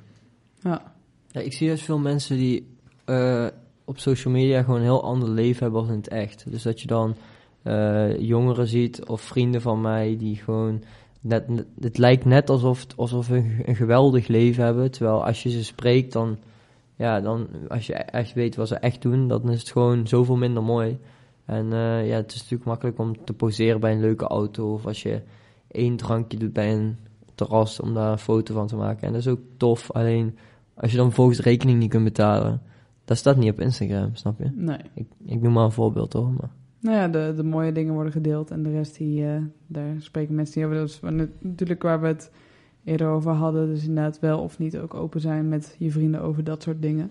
Speaker 2: Ja.
Speaker 3: Ja, ik zie juist veel mensen die eh, op social media gewoon een heel ander leven hebben als in het echt. Dus dat je dan eh, jongeren ziet of vrienden van mij die gewoon... Net, het lijkt net alsof, alsof ze een, een geweldig leven hebben. Terwijl als je ze spreekt, dan... Ja, dan als je echt weet wat ze echt doen, dan is het gewoon zoveel minder mooi. En eh, ja, het is natuurlijk makkelijk om te poseren bij een leuke auto. Of als je één drankje doet bij een terras om daar een foto van te maken. En dat is ook tof. Alleen als je dan volgens rekening niet kunt betalen, dat staat niet op Instagram, snap je?
Speaker 2: Nee.
Speaker 3: Ik, ik noem maar een voorbeeld hoor. Maar.
Speaker 2: Nou ja, de, de mooie dingen worden gedeeld en de rest, die, eh, daar spreken mensen niet over. Wa- natuurlijk waar we het eerder over hadden. Dus inderdaad wel of niet ook open zijn met je vrienden over dat soort dingen.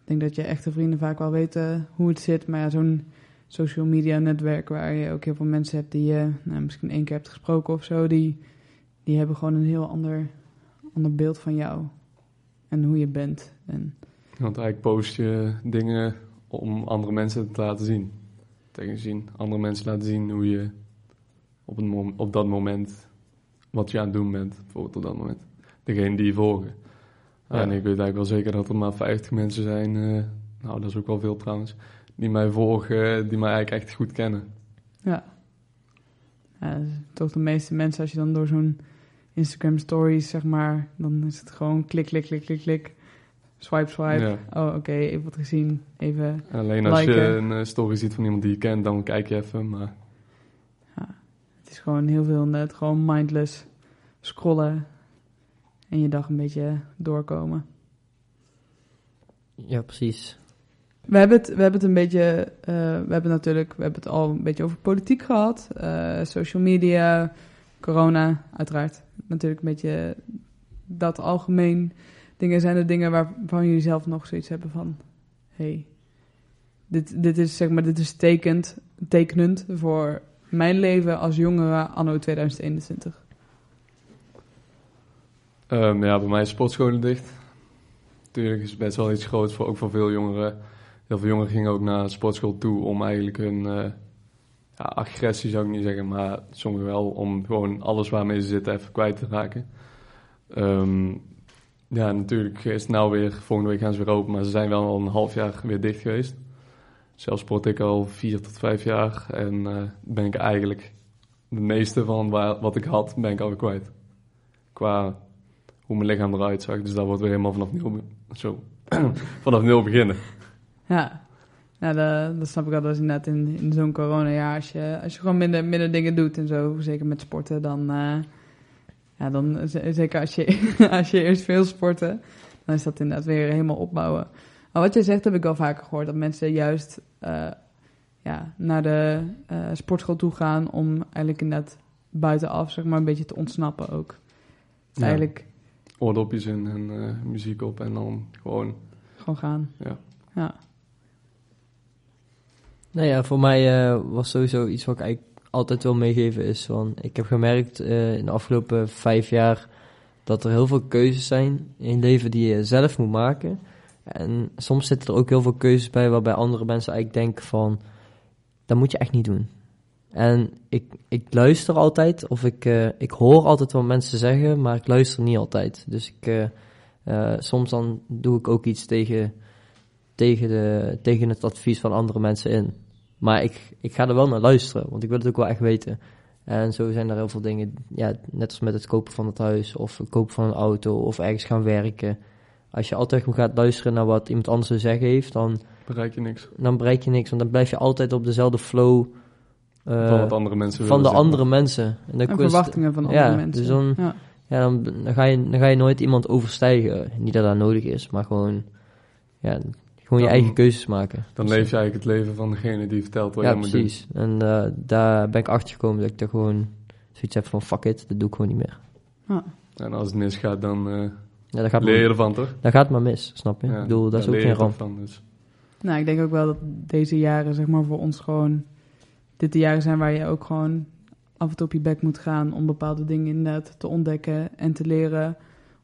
Speaker 2: Ik denk dat je echte vrienden vaak wel weten hoe het zit. Maar ja, zo'n social media netwerk waar je ook heel veel mensen hebt die je nou, misschien één keer hebt gesproken of zo. Die, die hebben gewoon een heel ander, ander beeld van jou. En hoe je bent. En
Speaker 1: Want eigenlijk post je dingen om andere mensen te laten zien. Tegen zien, andere mensen laten zien hoe je op, een mom- op dat moment, wat je aan het doen bent, bijvoorbeeld op dat moment. Degene die je volgen.
Speaker 3: Ja.
Speaker 1: En ik weet eigenlijk wel zeker dat er maar 50 mensen zijn, eh, nou dat is ook wel veel trouwens, die mij volgen, die mij eigenlijk echt goed kennen.
Speaker 2: Ja. ja dus toch de meeste mensen, als je dan door zo'n Instagram stories, zeg maar, dan is het gewoon klik, klik, klik, klik, klik. Swipe, swipe.
Speaker 1: Ja.
Speaker 2: Oh, oké, even wat gezien. Even,
Speaker 1: Alleen als je een eh, story ziet van iemand die je kent, dan kijk je even, maar
Speaker 2: het is gewoon heel veel net, gewoon mindless scrollen. En je dag een beetje doorkomen.
Speaker 3: Ja, precies.
Speaker 2: We hebben het, we hebben het een beetje, eh, we hebben natuurlijk, we hebben het al een beetje over politiek gehad. eh, social media, corona, uiteraard. Natuurlijk een beetje dat algemeen dingen. Zijn er dingen waarvan jullie zelf nog zoiets hebben van, hey, dit, dit is zeg maar, dit is tekend, tekenend voor mijn leven als jongere anno 2021.
Speaker 1: Ehm, ja, bij mij is sportscholen dicht. Natuurlijk is het best wel iets groots, voor, ook voor veel jongeren. Heel veel jongeren gingen ook naar sportschool toe om eigenlijk hun eh, ja, agressie, zou ik niet zeggen, maar sommigen wel om gewoon alles waarmee ze zitten even kwijt te raken. Ehm, ja, natuurlijk is het nou weer, volgende week gaan ze weer open, maar ze zijn wel al een half jaar weer dicht geweest. Zelf sport ik al vier tot vijf jaar en eh, ben ik eigenlijk de meeste van wat ik had, ben ik alweer kwijt. Qua hoe mijn lichaam eruit zag. Dus dat wordt weer helemaal vanaf nul, zo, vanaf nul beginnen.
Speaker 2: Ja, ja dat, dat snap ik al. Dat is inderdaad in, in zo'n coronajaar. Als je, als je gewoon minder, minder dingen doet en zo, zeker met sporten, dan... eh, ja, dan zeker als je, als je eerst veel sporten, dan is dat inderdaad weer helemaal opbouwen. Maar wat jij zegt heb ik wel vaker gehoord. Dat mensen juist eh, ja, naar de eh, sportschool toe gaan om eigenlijk inderdaad buitenaf, zeg maar, een beetje te ontsnappen ook. Is
Speaker 1: Ja.
Speaker 2: eigenlijk
Speaker 1: Oordopjes in en eh, muziek op en dan gewoon,
Speaker 2: gewoon gaan.
Speaker 1: ja.
Speaker 2: Ja.
Speaker 3: Nou ja, voor mij eh, was sowieso iets wat ik eigenlijk altijd wil meegeven is van... Ik heb gemerkt eh, in de afgelopen vijf jaar dat er heel veel keuzes zijn in leven die je zelf moet maken. En soms zitten er ook heel veel keuzes bij waarbij andere mensen eigenlijk denken van... Dat moet je echt niet doen. En ik, ik luister altijd, of ik, eh, ik hoor altijd wat mensen zeggen, maar ik luister niet altijd. Dus ik, eh, soms dan doe ik ook iets tegen, tegen, de, tegen het advies van andere mensen in. Maar ik, ik ga er wel naar luisteren, want ik wil het ook wel echt weten. En zo zijn er heel veel dingen, ja, net als met het kopen van het huis, of het kopen van een auto, of ergens gaan werken. Als je altijd gaat luisteren naar wat iemand anders te zeggen heeft, dan,
Speaker 1: Bereik je niks
Speaker 3: dan bereik je niks. Want dan blijf je altijd op dezelfde flow eh,
Speaker 1: van wat andere mensen
Speaker 3: van de andere mensen. En, dan
Speaker 2: En verwachtingen van andere
Speaker 3: ja,
Speaker 2: mensen.
Speaker 3: dus dan-
Speaker 2: ja.
Speaker 3: ja, dan, dan, ga je, dan ga je nooit iemand overstijgen. Niet dat dat nodig is, maar gewoon, ja, gewoon je eigen keuzes maken.
Speaker 1: Dan
Speaker 3: Dus,
Speaker 1: leef je eigenlijk het leven van degene die vertelt wat
Speaker 3: ja,
Speaker 1: je moet doen.
Speaker 3: precies. En eh, daar ben ik achter gekomen dat ik daar gewoon zoiets heb van fuck it, dat doe ik gewoon niet meer.
Speaker 1: En als het misgaat, dan eh,
Speaker 3: Ja, dat gaat,
Speaker 1: leer je
Speaker 3: maar,
Speaker 1: ervan, toch?
Speaker 3: dat gaat maar mis, snap je?
Speaker 1: Ja,
Speaker 3: ik bedoel, dat
Speaker 1: daar
Speaker 3: is ook geen ramp.
Speaker 1: Van, dus.
Speaker 2: Nou, ik denk ook wel dat deze jaren, zeg maar, voor ons gewoon... Dit de jaren zijn waar je ook gewoon af en toe op je bek moet gaan... om bepaalde dingen inderdaad te ontdekken en te leren...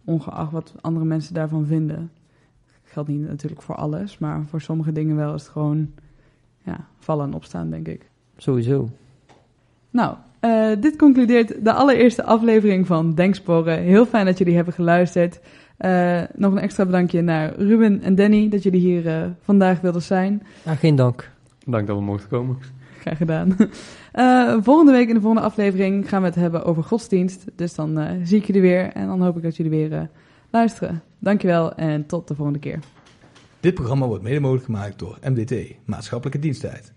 Speaker 2: ongeacht wat andere mensen daarvan vinden. Geldt niet natuurlijk voor alles, maar voor sommige dingen wel is het gewoon... Ja, vallen en opstaan, denk ik.
Speaker 3: Sowieso.
Speaker 2: Nou, eh, dit concludeert de allereerste aflevering van Denksporen. Heel fijn dat jullie hebben geluisterd. Eh, nog een extra bedankje naar Ruben en Danny dat jullie hier eh, vandaag wilden zijn.
Speaker 3: Ja, geen dank.
Speaker 1: Dank dat we mochten komen.
Speaker 2: Graag gedaan. Eh, volgende week in de volgende aflevering gaan we het hebben over godsdienst. Dus dan eh, zie ik jullie weer en dan hoop ik dat jullie weer eh, luisteren. Dankjewel en tot de volgende keer.
Speaker 4: Dit programma wordt mede mogelijk gemaakt door MDT, Maatschappelijke Diensttijd.